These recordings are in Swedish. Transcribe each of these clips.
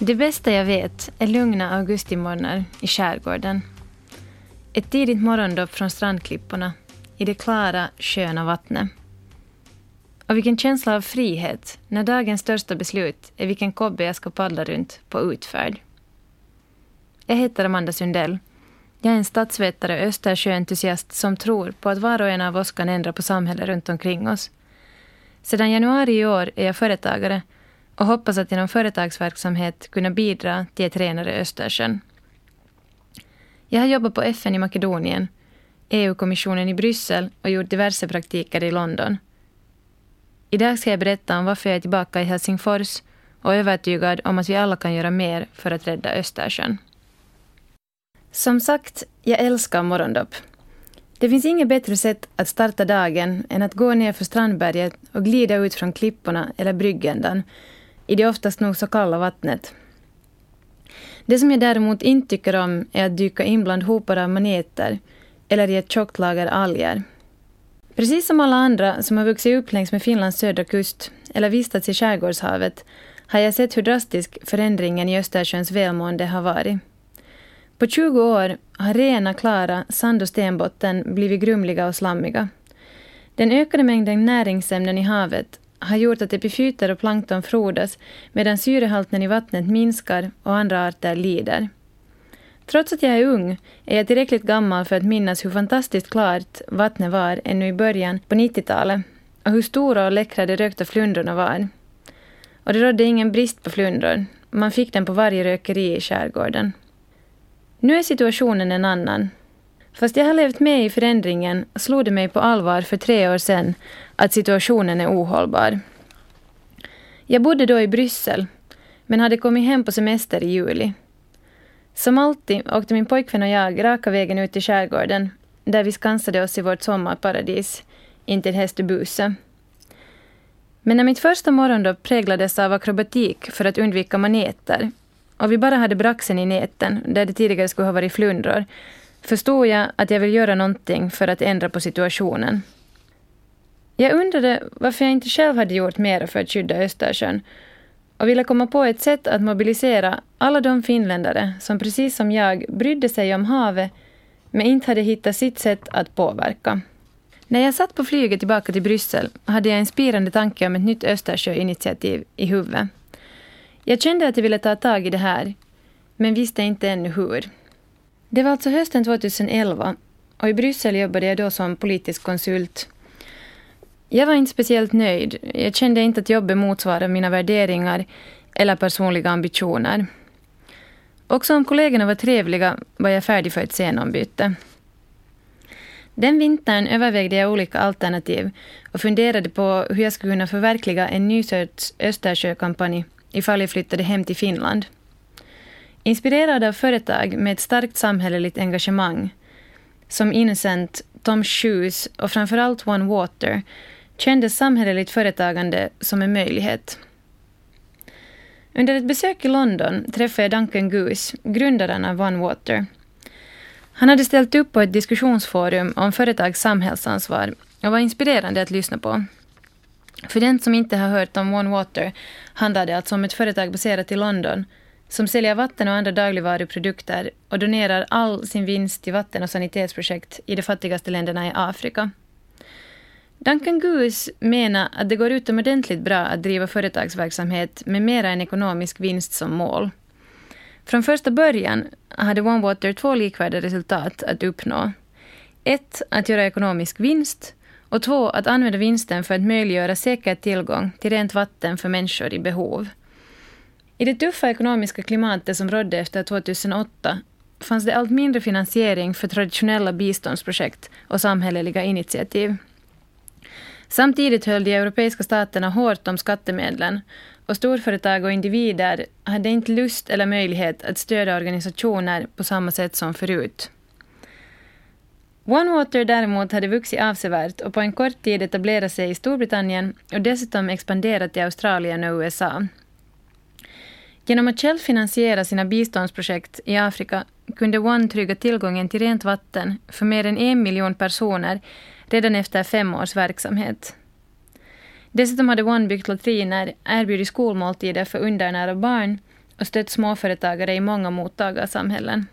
Det bästa jag vet är lugna augustimorgnar i skärgården. Ett tidigt morgondopp från strandklipporna i det klara, sköna vattnet. Och vilken känsla av frihet när dagens största beslut är vilken kobbe jag ska paddla runt på utfärd. Jag heter Amanda Sundell. Jag är en stadsvetare och Östersjöentusiast som tror på att var och en av oss kan ändra på samhället runt omkring oss. Sedan januari i år är jag företagare och hoppas att genom företagsverksamhet kunna bidra till ett renare Östersjön. Jag har jobbat på FN i Makedonien, EU-kommissionen i Bryssel och gjort diverse praktiker i London. Idag ska jag berätta om varför jag är tillbaka i Helsingfors och övertygad om att vi alla kan göra mer för att rädda Östersjön. Som sagt, jag älskar morgondopp. Det finns inget bättre sätt att starta dagen än att gå ner för Strandberget och glida ut från klipporna eller bryggändan i det oftast nog så kalla vattnet. Det som jag däremot inte tycker om är att dyka in bland hopar av maneter eller i ett tjockt lager alger. Precis som alla andra som har vuxit upp längs med Finlands södra kust eller vistats i skärgårdshavet har jag sett hur drastisk förändringen i Östersjöns välmående har varit. På 20 år har rena, klara sand och stenbotten blivit grumliga och slammiga. Den ökade mängden näringsämnen i havet har gjort att epifyter och plankton frodas medan syrehalten i vattnet minskar och andra arter lider. Trots att jag är ung är jag tillräckligt gammal för att minnas hur fantastiskt klart vattnet var ännu i början på 90-talet och hur stora och läckra de rökta flundrorna var. Och det rådde ingen brist på flundror. Man fick den på varje rökeri i skärgården. Nu är situationen en annan. Fast jag har levt med i förändringen slog det mig på allvar för tre år sedan att situationen är ohållbar. Jag bodde då i Bryssel, men hade kommit hem på semester i juli. Som alltid åkte min pojkvän och jag raka vägen ut i skärgården, där vi skansade oss i vårt sommarparadis, intill Hästöbuse. Men när mitt första morgondopp präglades av akrobatik för att undvika maneter och vi bara hade braxen i näten, där det tidigare skulle ha varit flundror, förstod jag att jag vill göra någonting för att ändra på situationen. Jag undrade varför jag inte själv hade gjort mer för att skydda Östersjön och ville komma på ett sätt att mobilisera alla de finländare som precis som jag brydde sig om havet men inte hade hittat sitt sätt att påverka. När jag satt på flyget tillbaka till Bryssel hade jag en spirande tanke om ett nytt Östersjöinitiativ i huvudet. Jag kände att jag ville ta tag i det här, men visste inte ännu hur. Det var alltså hösten 2011 och i Bryssel jobbade jag då som politisk konsult. Jag var inte speciellt nöjd. Jag kände inte att jobbet motsvarade mina värderingar eller personliga ambitioner. Också om kollegorna var trevliga var jag färdig för ett scenombyte. Den vintern övervägde jag olika alternativ och funderade på hur jag skulle kunna förverkliga en ny sorts Östersjökampanj ifall jag flyttade hem till Finland. Inspirerad av företag med ett starkt samhälleligt engagemang som Innocent, Tom Shoes och framförallt One Water kändes samhälleligt företagande som en möjlighet. Under ett besök i London träffade jag Duncan Goose, grundaren av OneWater. Han hade ställt upp på ett diskussionsforum om företags samhällsansvar och var inspirerande att lyssna på. För den som inte har hört om OneWater handlar det alltså om ett företag baserat i London som säljer vatten och andra dagligvaruprodukter och donerar all sin vinst till vatten och sanitetsprojekt i de fattigaste länderna i Afrika. Duncan Goose menar att det går utomordentligt bra att driva företagsverksamhet med mera än ekonomisk vinst som mål. Från första början hade OneWater två likvärdiga resultat att uppnå. Ett, att göra ekonomisk vinst och två, att använda vinsten för att möjliggöra säker tillgång till rent vatten för människor i behov. I det tuffa ekonomiska klimatet som rådde efter 2008 fanns det allt mindre finansiering för traditionella biståndsprojekt och samhälleliga initiativ. Samtidigt höll de europeiska staterna hårt om skattemedlen och storföretag och individer hade inte lust eller möjlighet att stödja organisationer på samma sätt som förut. OneWater däremot hade vuxit avsevärt och på en kort tid etablerat sig i Storbritannien och dessutom expanderat i Australien och USA. Genom att själv finansiera sina biståndsprojekt i Afrika kunde One trygga tillgången till rent vatten för mer än en miljon personer redan efter fem års verksamhet. Dessutom hade One byggt latriner, erbjudit skolmåltider för undernära barn och stött småföretagare i många mottagarsamhällen.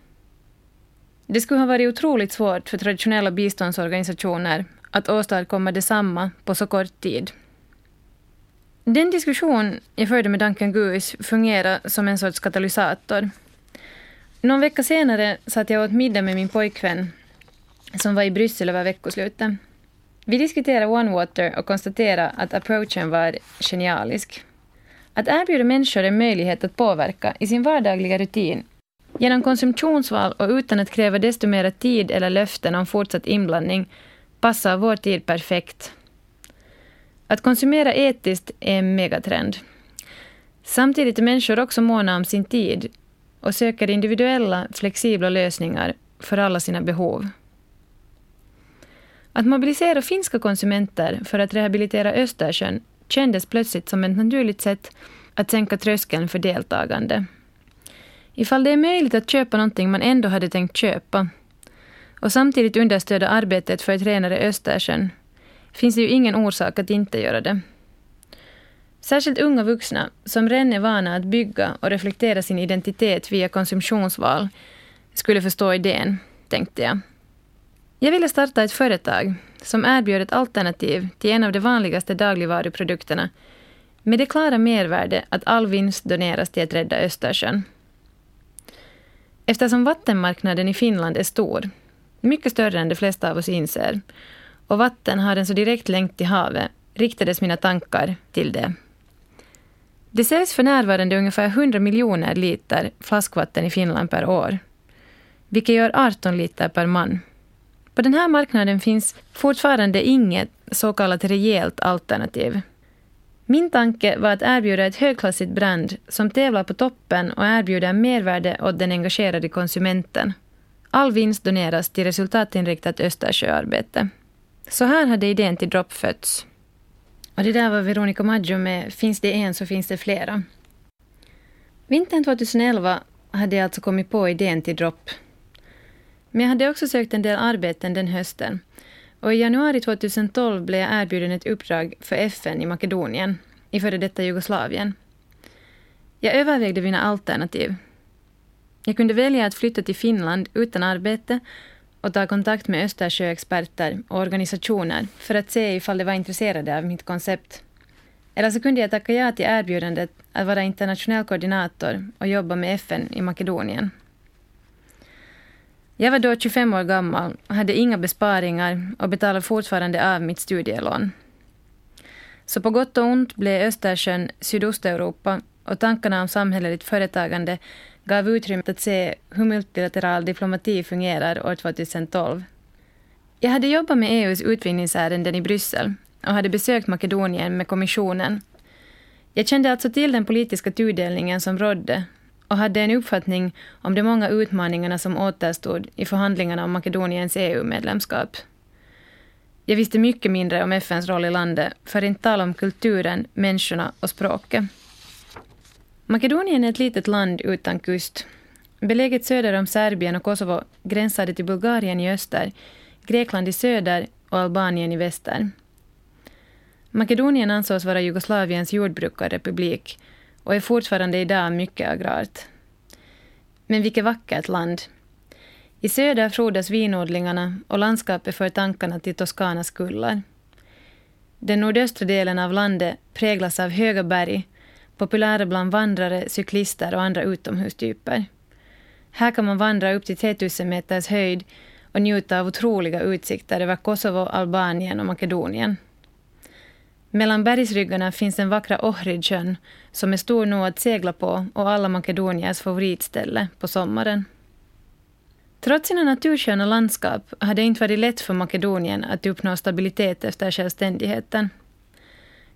Det skulle ha varit otroligt svårt för traditionella biståndsorganisationer att åstadkomma detsamma på så kort tid. Den diskussion jag förde med Duncan Goose fungerade som en sorts katalysator. Någon vecka senare satt jag åt middag med min pojkvän som var i Bryssel över veckoslutet. Vi diskuterade OneWater och konstaterade att approachen var genialisk. Att erbjuda människor en möjlighet att påverka i sin vardagliga rutin genom konsumtionsval och utan att kräva desto mer tid eller löften om fortsatt inblandning passar vår tid perfekt. Att konsumera etiskt är en megatrend. Samtidigt är människor också måna om sin tid och söker individuella, flexibla lösningar för alla sina behov. Att mobilisera finska konsumenter för att rehabilitera Östersjön kändes plötsligt som ett naturligt sätt att sänka tröskeln för deltagande. Ifall det är möjligt att köpa någonting man ändå hade tänkt köpa och samtidigt understödja arbetet för ett renare Östersjön finns det ju ingen orsak att inte göra det. Särskilt unga vuxna, som redan är vana att bygga och reflektera sin identitet via konsumtionsval, skulle förstå idén, tänkte jag. Jag ville starta ett företag som erbjöd ett alternativ till en av de vanligaste dagligvaruprodukterna med det klara mervärde att all vinst doneras till att rädda Östersjön. Eftersom vattenmarknaden i Finland är stor, mycket större än de flesta av oss inser, och vatten har en så direkt länk till havet, riktades mina tankar till det. Det säljs för närvarande ungefär 100 miljoner liter flaskvatten i Finland per år, vilket gör 18 liter per man. På den här marknaden finns fortfarande inget så kallat rejält alternativ. Min tanke var att erbjuda ett högklassigt brand som tävlar på toppen och erbjuder mervärde åt den engagerade konsumenten. All vinst doneras till resultatinriktat Östersjöarbete. Så här hade idén till Drop fötts. Och det där var Veronica Maggio med Finns det en så finns det flera. Vintern 2011 hade jag alltså kommit på idén till Drop. Men jag hade också sökt en del arbeten den hösten. Och i januari 2012 blev jag erbjuden ett uppdrag för FN i Makedonien, i före detta Jugoslavien. Jag övervägde mina alternativ. Jag kunde välja att flytta till Finland utan arbete och ta kontakt med Östersjöexperter och organisationer för att se ifall de var intresserade av mitt koncept. Eller så kunde jag tacka ja till erbjudandet att vara internationell koordinator och jobba med FN i Makedonien. Jag var då 25 år gammal, hade inga besparingar och betalade fortfarande av mitt studielån. Så på gott och ont blev Östersjön Sydosteuropa och tankarna om samhälleligt företagande gav utrymme att se hur multilateral diplomati fungerar år 2012. Jag hade jobbat med EUs utvinningsärenden i Bryssel och hade besökt Makedonien med kommissionen. Jag kände alltså till den politiska tudelningen som rådde och hade en uppfattning om de många utmaningarna som återstod i förhandlingarna om Makedoniens EU-medlemskap. Jag visste mycket mindre om FNs roll i landet, för att inte tala om kulturen, människorna och språket. Makedonien är ett litet land utan kust. Beläget söder om Serbien och Kosovo gränsar det till Bulgarien i öster, Grekland i söder och Albanien i väster. Makedonien ansågs vara Jugoslaviens jordbrukarrepublik och är fortfarande idag mycket agrart. Men vilket vackert land! I söder frodas vinodlingarna och landskapet för tankarna till Toscanas kullar. Den nordöstra delen av landet präglas av höga berg, populära bland vandrare, cyklister och andra utomhustyper. Här kan man vandra upp till 3000 meters höjd och njuta av otroliga utsikter över Kosovo, Albanien och Makedonien. Mellan bergsryggarna finns den vackra Ohridsjön som är stor nog att segla på och alla makedoniers favoritställe på sommaren. Trots sina natursköna landskap har det inte varit lätt för Makedonien att uppnå stabilitet efter självständigheten.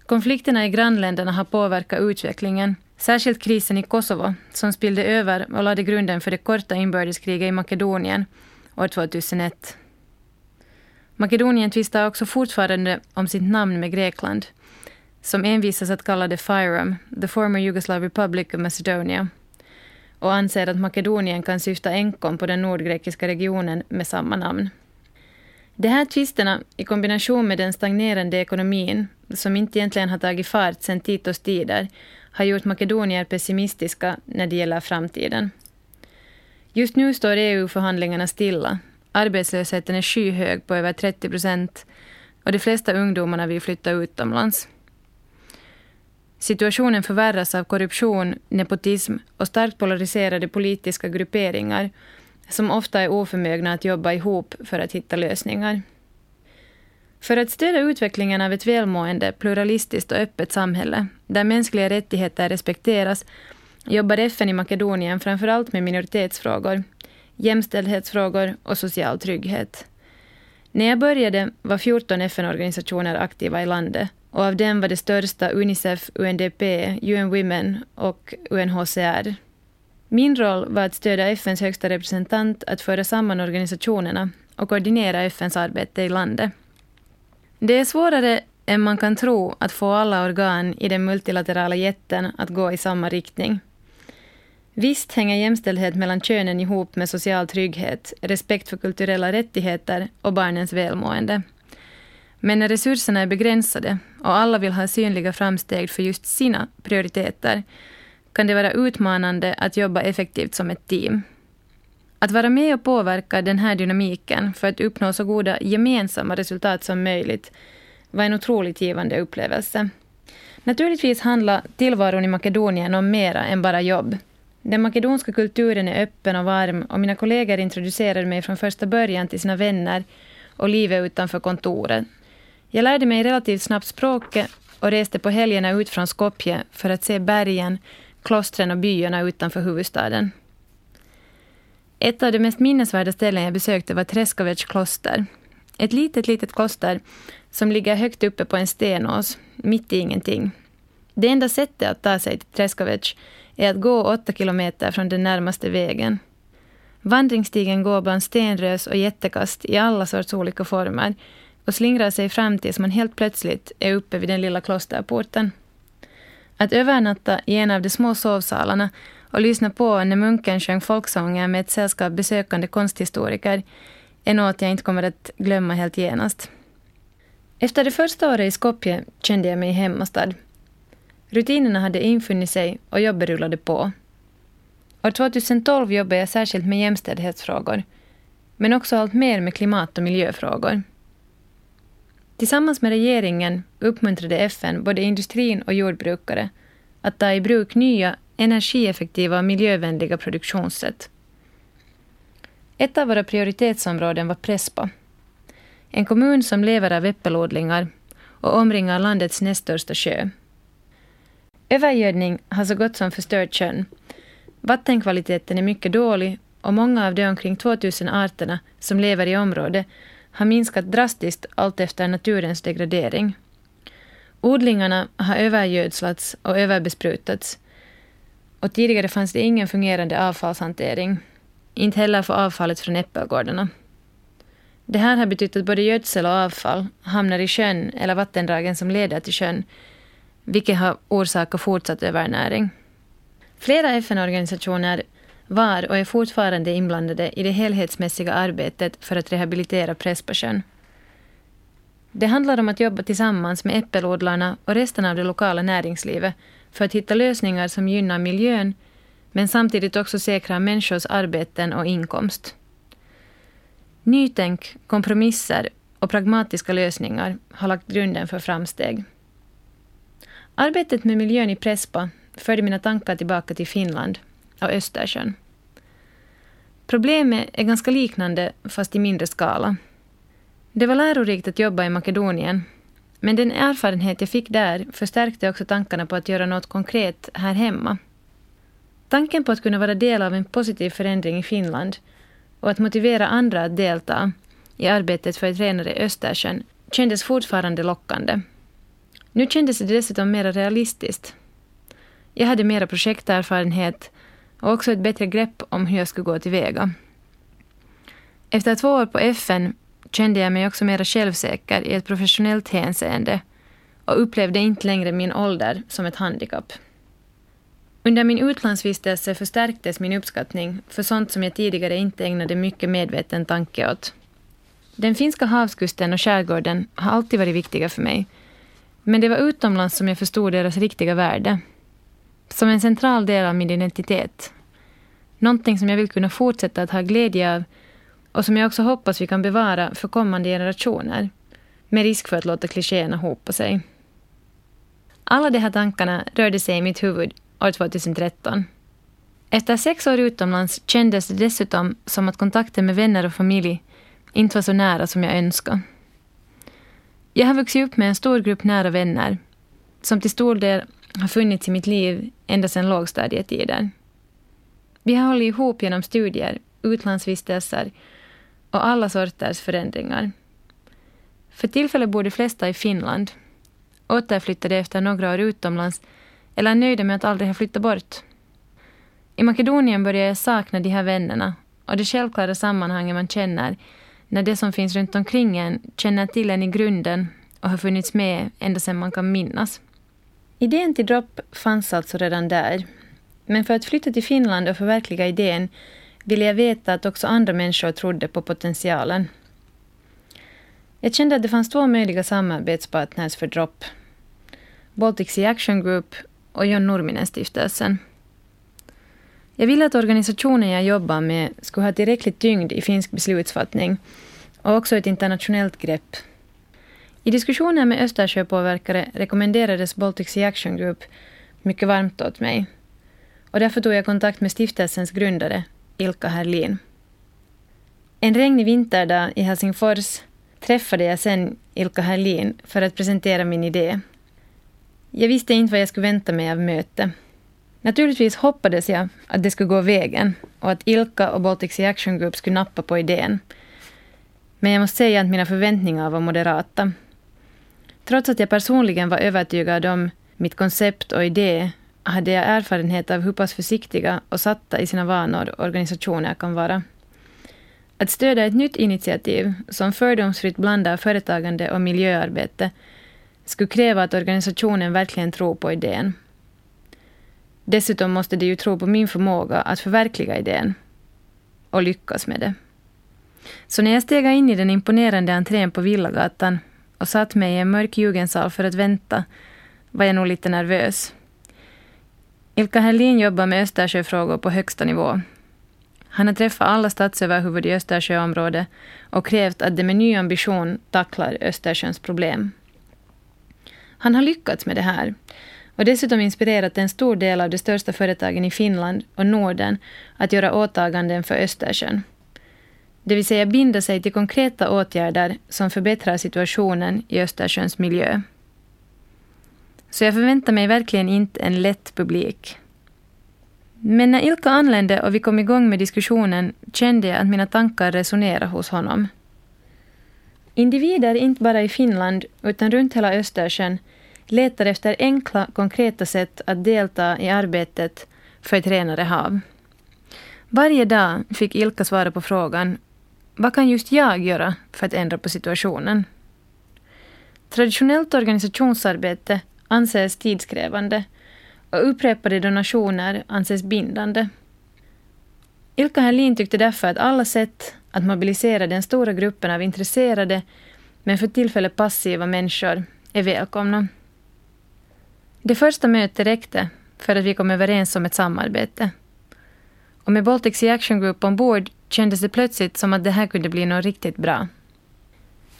Konflikterna i grannländerna har påverkat utvecklingen, särskilt krisen i Kosovo som spillde över och lade grunden för det korta inbördeskriget i Makedonien år 2001. Makedonien tvistar också fortfarande om sitt namn med Grekland, som envisas att kalla det FIROM, the former Yugoslav Republic of Macedonia, och anser att Makedonien kan syfta enkom på den nordgrekiska regionen med samma namn. De här tvisterna i kombination med den stagnerande ekonomin, som inte egentligen har tagit fart sedan Titos tider, har gjort makedonier pessimistiska när det gäller framtiden. Just nu står EU-förhandlingarna stilla. Arbetslösheten är skyhög på över 30 procent och de flesta ungdomarna vill flytta utomlands. Situationen förvärras av korruption, nepotism och starkt polariserade politiska grupperingar som ofta är oförmögna att jobba ihop för att hitta lösningar. För att stödja utvecklingen av ett välmående, pluralistiskt och öppet samhälle där mänskliga rättigheter respekteras jobbar FN i Makedonien framför allt med minoritetsfrågor, jämställdhetsfrågor och social trygghet. När jag började var 14 FN-organisationer aktiva i landet och av dem var det största Unicef, UNDP, UN Women och UNHCR. Min roll var att stödja FNs högsta representant att föra samman organisationerna och koordinera FNs arbete i landet. Det är svårare än man kan tro att få alla organ i den multilaterala jätten att gå i samma riktning. Visst hänger jämställdhet mellan könen ihop med social trygghet, respekt för kulturella rättigheter och barnens välmående. Men när resurserna är begränsade och alla vill ha synliga framsteg för just sina prioriteter kan det vara utmanande att jobba effektivt som ett team. Att vara med och påverka den här dynamiken för att uppnå så goda gemensamma resultat som möjligt var en otroligt givande upplevelse. Naturligtvis handlar tillvaron i Makedonien om mera än bara jobb. Den makedonska kulturen är öppen och varm och mina kollegor introducerade mig från första början till sina vänner och livet utanför kontoret. Jag lärde mig relativt snabbt språket och reste på helgerna ut från Skopje för att se bergen, klostren och byarna utanför huvudstaden. Ett av de mest minnesvärda ställen jag besökte var Treskovets kloster. Ett litet, litet kloster som ligger högt uppe på en stenås, mitt i ingenting. Det enda sättet att ta sig till Treskovets är att gå åtta kilometer från den närmaste vägen. Vandringsstigen går bland stenrös och jättekast i alla sorts olika former och slingrar sig fram tills man helt plötsligt är uppe vid den lilla klosterporten. Att övernatta i en av de små sovsalarna och lyssna på när munken sjöng folksånger med ett sällskap besökande konsthistoriker är något jag inte kommer att glömma helt genast. Efter det första året i Skopje kände jag mig hemmastad. Rutinerna hade infunnit sig och jobbet rullade på. År 2012 jobbade jag särskilt med jämställdhetsfrågor, men också allt mer med klimat och miljöfrågor. Tillsammans med regeringen uppmuntrade FN både industrin och jordbrukare att ta i bruk nya energieffektiva och miljövänliga produktionssätt. Ett av våra prioritetsområden var Prespa. En kommun som lever av äppelodlingar och omringar landets näst största sjö. Övergödning har så gott som förstört sjön. Vattenkvaliteten är mycket dålig och många av de omkring 2000 arterna som lever i området har minskat drastiskt allt efter naturens degradering. Odlingarna har övergödslats och överbesprutats och tidigare fanns det ingen fungerande avfallshantering. Inte heller för avfallet från äppelgårdarna. Det här har betytt att både gödsel och avfall hamnar i sjön eller vattendragen som leder till sjön, vilket har orsakat fortsatt övernäring. Flera FN-organisationer var och är fortfarande inblandade i det helhetsmässiga arbetet för att rehabilitera Pressbasjön. Det handlar om att jobba tillsammans med äppelodlarna och resten av det lokala näringslivet för att hitta lösningar som gynnar miljön men samtidigt också säkrar människors arbeten och inkomst. Nytänk, kompromisser och pragmatiska lösningar har lagt grunden för framsteg. Arbetet med miljön i Prespa förde mina tankar tillbaka till Finland och Östersjön. Problemet är ganska liknande, fast i mindre skala. Det var lärorikt att jobba i Makedonien, men den erfarenhet jag fick där förstärkte också tankarna på att göra något konkret här hemma. Tanken på att kunna vara del av en positiv förändring i Finland och att motivera andra att delta i arbetet för ett renare Östersjön kändes fortfarande lockande. Nu kändes det dessutom mer realistiskt. Jag hade mera projekterfarenhet och också ett bättre grepp om hur jag skulle gå tillväga. Efter två år på FN kände jag mig också mera självsäker i ett professionellt hänseende och upplevde inte längre min ålder som ett handikapp. Under min utlandsvistelse förstärktes min uppskattning för sånt som jag tidigare inte ägnade mycket medveten tanke åt. Den finska havskusten och skärgården har alltid varit viktiga för mig. Men det var utomlands som jag förstod deras riktiga värde. Som en central del av min identitet. Någonting som jag vill kunna fortsätta att ha glädje av och som jag också hoppas vi kan bevara för kommande generationer. Med risk för att låta klichéerna hopa sig. Alla de här tankarna rörde sig i mitt huvud år 2013. Efter sex år utomlands kändes det dessutom som att kontakten med vänner och familj inte var så nära som jag önskade. Jag har vuxit upp med en stor grupp nära vänner som till stor del har funnits i mitt liv ända sedan lågstadietiden. Vi har hållit ihop genom studier, utlandsvistelser och alla sorters förändringar. För tillfället bor de flesta i Finland, återflyttade efter några år utomlands eller nöjda med att aldrig ha flyttat bort. I Makedonien börjar jag sakna de här vännerna och det självklara sammanhanget man känner när det som finns runt omkring en känner till en i grunden och har funnits med ända sedan man kan minnas. Idén till Drop fanns alltså redan där. Men för att flytta till Finland och förverkliga idén ville jag veta att också andra människor trodde på potentialen. Jag kände att det fanns två möjliga samarbetspartners för Drop. Baltic Sea Action Group och John Nurminen-stiftelsen. Jag ville att organisationen jag jobbar med skulle ha tillräckligt tyngd i finsk beslutsfattning och också ett internationellt grepp. I diskussioner med Östersjöpåverkare rekommenderades Baltic Sea Action Group mycket varmt åt mig. Och därför tog jag kontakt med stiftelsens grundare, Ilka Herlin. En regnig vinterdag i Helsingfors träffade jag sen Ilka Herlin för att presentera min idé. Jag visste inte vad jag skulle vänta mig av mötet. Naturligtvis hoppades jag att det skulle gå vägen och att Ilka och Baltic Sea Action Group skulle nappa på idén. Men jag måste säga att mina förväntningar var moderata. Trots att jag personligen var övertygad om mitt koncept och idé hade jag erfarenhet av hur pass försiktiga och satta i sina vanor organisationer kan vara. Att stödja ett nytt initiativ som fördomsfritt blandar företagande och miljöarbete skulle kräva att organisationen verkligen tror på idén. Dessutom måste de ju tro på min förmåga att förverkliga idén och lyckas med det. Så när jag stegade in i den imponerande entrén på Villagatan och satt mig i en mörk jugendsal för att vänta var jag nog lite nervös. Ilka Herlin jobbar med Östersjöfrågor på högsta nivå. Han har träffat alla statsöverhuvud i Östersjöområdet och krävt att de med ny ambition tacklar Östersjöns problem. Han har lyckats med det här och dessutom inspirerat en stor del av de största företagen i Finland och Norden att göra åtaganden för Östersjön. Det vill säga binda sig till konkreta åtgärder som förbättrar situationen i Östersjöns miljö. Så jag förväntar mig verkligen inte en lätt publik. Men när Ilka anlände och vi kom igång med diskussionen kände jag att mina tankar resonerade hos honom. Individer inte bara i Finland utan runt hela Östersjön letar efter enkla, konkreta sätt att delta i arbetet för ett renare hav. Varje dag fick Ilka svara på frågan vad kan just jag göra för att ändra på situationen? Traditionellt organisationsarbete anses tidskrävande och upprepade donationer anses bindande. Ilka Herlin tyckte därför att alla sätt att mobilisera den stora gruppen av intresserade men för tillfället passiva människor är välkomna. Det första mötet räckte för att vi kom överens om ett samarbete. Och med Baltic Sea Action Group ombord kändes det plötsligt som att det här kunde bli något riktigt bra.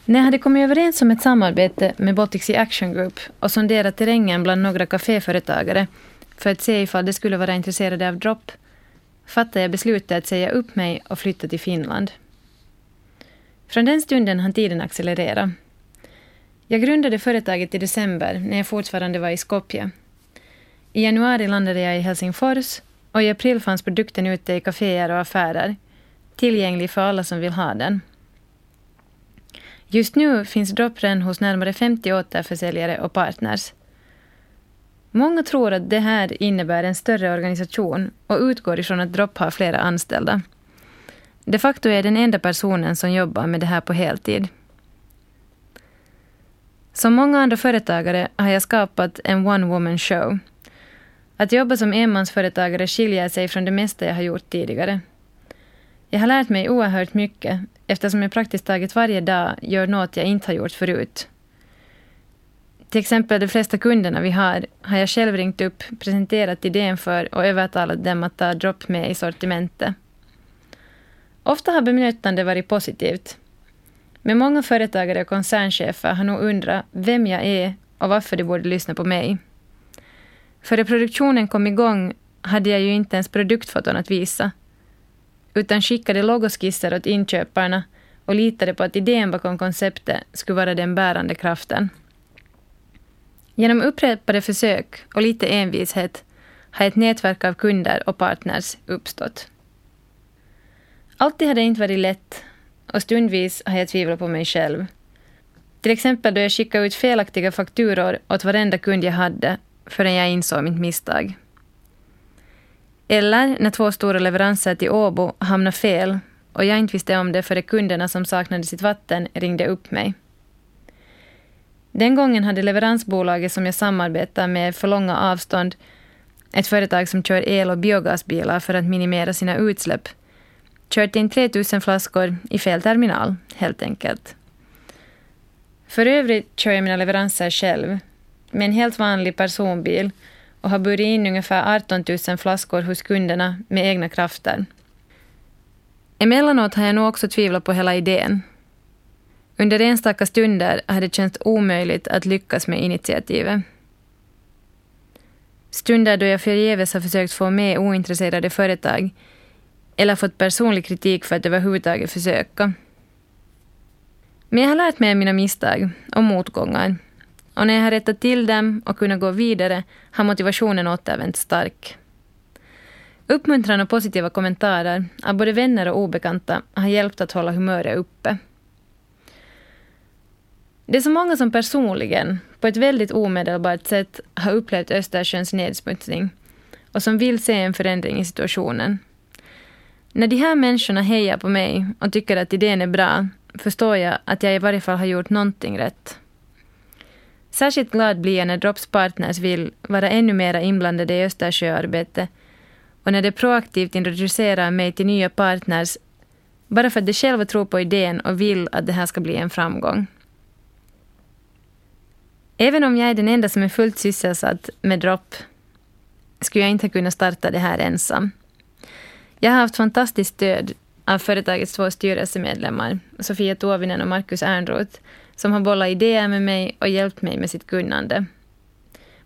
När jag hade kommit överens om ett samarbete med Baltic Sea Action Group och sonderat terrängen bland några kaféföretagare för att se ifall de skulle vara intresserade av dropp fattade jag beslutet att säga upp mig och flytta till Finland. Från den stunden hann tiden accelerera. Jag grundade företaget i december när jag fortfarande var i Skopje. I januari landade jag i Helsingfors och i april fanns produkten ute i kaféer och affärer, tillgänglig för alla som vill ha den. Just nu finns Droppren hos närmare 50 återförsäljare och partners. Många tror att det här innebär en större organisation och utgår ifrån att Dropp har flera anställda. De facto är jag den enda personen som jobbar med det här på heltid. Som många andra företagare har jag skapat en one-woman show. Att jobba som enmansföretagare skiljer sig från det mesta jag har gjort tidigare. Jag har lärt mig oerhört mycket eftersom jag praktiskt taget varje dag gör något jag inte har gjort förut. Till exempel de flesta kunderna vi har har jag själv ringt upp, presenterat idén för och övertalat dem att ta dropp med i sortimentet. Ofta har bemötandet varit positivt. Men många företagare och koncernchefer har nog undrat vem jag är och varför de borde lyssna på mig. Före produktionen kom igång hade jag ju inte ens produktfoton att visa utan skickade logoskisser åt inköparna och litade på att idén bakom konceptet skulle vara den bärande kraften. Genom upprepade försök och lite envishet har ett nätverk av kunder och partners uppstått. Alltid har det inte varit lätt och stundvis har jag tvivlat på mig själv. Till exempel då jag skickade ut felaktiga fakturor åt varenda kund jag hade förrän jag insåg mitt misstag. Eller när två stora leveranser till Åbo hamnade fel och jag inte visste om det förrän kunderna som saknade sitt vatten ringde upp mig. Den gången hade leveransbolaget som jag samarbetar med för långa avstånd, ett företag som kör el och biogasbilar för att minimera sina utsläpp, kört in 3000 flaskor i fel terminal, helt enkelt. För övrigt kör jag mina leveranser själv, med en helt vanlig personbil och har burit in ungefär 18 000 flaskor hos kunderna med egna krafter. Emellanåt har jag nog också tvivlat på hela idén. Under enstaka stunder har det känts omöjligt att lyckas med initiativet. Stunder då jag förgäves har försökt få med ointresserade företag eller fått personlig kritik för att överhuvudtaget försöka. Men jag har lärt mig av mina misstag och motgångar och när jag har rättat till dem och kunnat gå vidare har motivationen återvänt stark. Uppmuntran och positiva kommentarer av både vänner och obekanta har hjälpt att hålla humöret uppe. Det är så många som personligen, på ett väldigt omedelbart sätt, har upplevt Östersjöns nedsmutsning och som vill se en förändring i situationen. När de här människorna hejar på mig och tycker att idén är bra förstår jag att jag i varje fall har gjort någonting rätt. Särskilt glad blir jag när Drops partners vill vara ännu mer inblandade i Östersjöarbetet och när de proaktivt introducerar mig till nya partners bara för att de själva tror på idén och vill att det här ska bli en framgång. Även om jag är den enda som är fullt sysselsatt med Drop skulle jag inte kunna starta det här ensam. Jag har haft fantastiskt stöd av företagets två styrelsemedlemmar, Sofia Tuovinen och Markus Ernroth, som har bollat idéer med mig och hjälpt mig med sitt kunnande.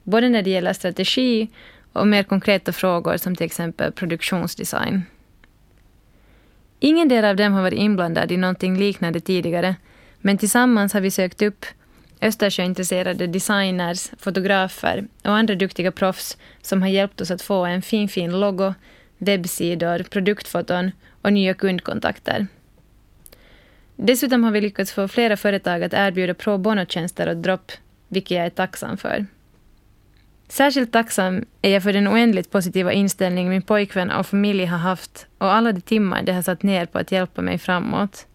Både när det gäller strategi och mer konkreta frågor som till exempel produktionsdesign. Ingen del av dem har varit inblandad i någonting liknande tidigare, men tillsammans har vi sökt upp Östersjöintresserade designers, fotografer och andra duktiga proffs som har hjälpt oss att få en fin, fin logo, webbsidor, produktfoton och nya kundkontakter. Dessutom har vi lyckats få flera företag att erbjuda pro bono-tjänster och dropp, vilket jag är tacksam för. Särskilt tacksam är jag för den oändligt positiva inställning min pojkvän och familj har haft och alla de timmar de har satt ner på att hjälpa mig framåt.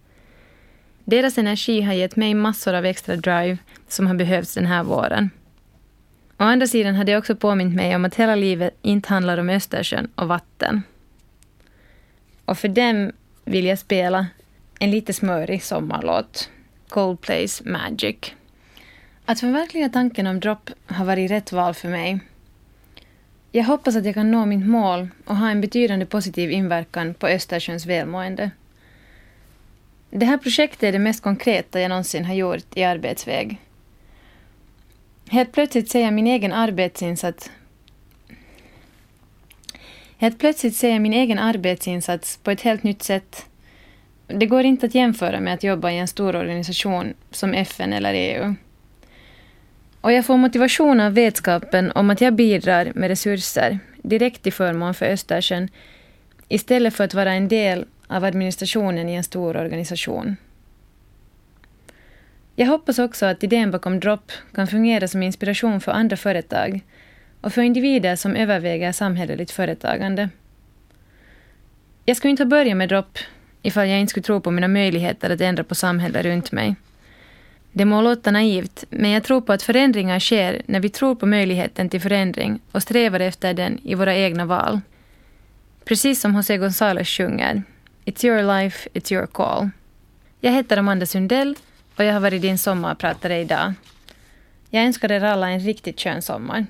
Deras energi har gett mig massor av extra drive som har behövts den här våren. Å andra sidan har det också påmint mig om att hela livet inte handlar om Östersjön och vatten. Och för dem vill jag spela en lite smörig sommarlåt, Coldplays Magic. Att förverkliga tanken om dropp har varit rätt val för mig. Jag hoppas att jag kan nå mitt mål och ha en betydande positiv inverkan på Östersjöns välmående. Det här projektet är det mest konkreta jag någonsin har gjort i arbetsväg. Helt plötsligt ser jag min egen arbetsinsats Helt plötsligt ser jag min egen arbetsinsats på ett helt nytt sätt det går inte att jämföra med att jobba i en stor organisation som FN eller EU. Och jag får motivation av vetskapen om att jag bidrar med resurser direkt till förmån för Östersjön istället för att vara en del av administrationen i en stor organisation. Jag hoppas också att idén bakom Drop kan fungera som inspiration för andra företag och för individer som överväger samhälleligt företagande. Jag skulle inte ha börjat med Drop ifall jag inte skulle tro på mina möjligheter att ändra på samhället runt mig. Det må låta naivt, men jag tror på att förändringar sker när vi tror på möjligheten till förändring och strävar efter den i våra egna val. Precis som José González sjunger It's your life, it's your call. Jag heter Amanda Sundell och jag har varit din sommarpratare idag. Jag önskar er alla en riktigt skön sommar.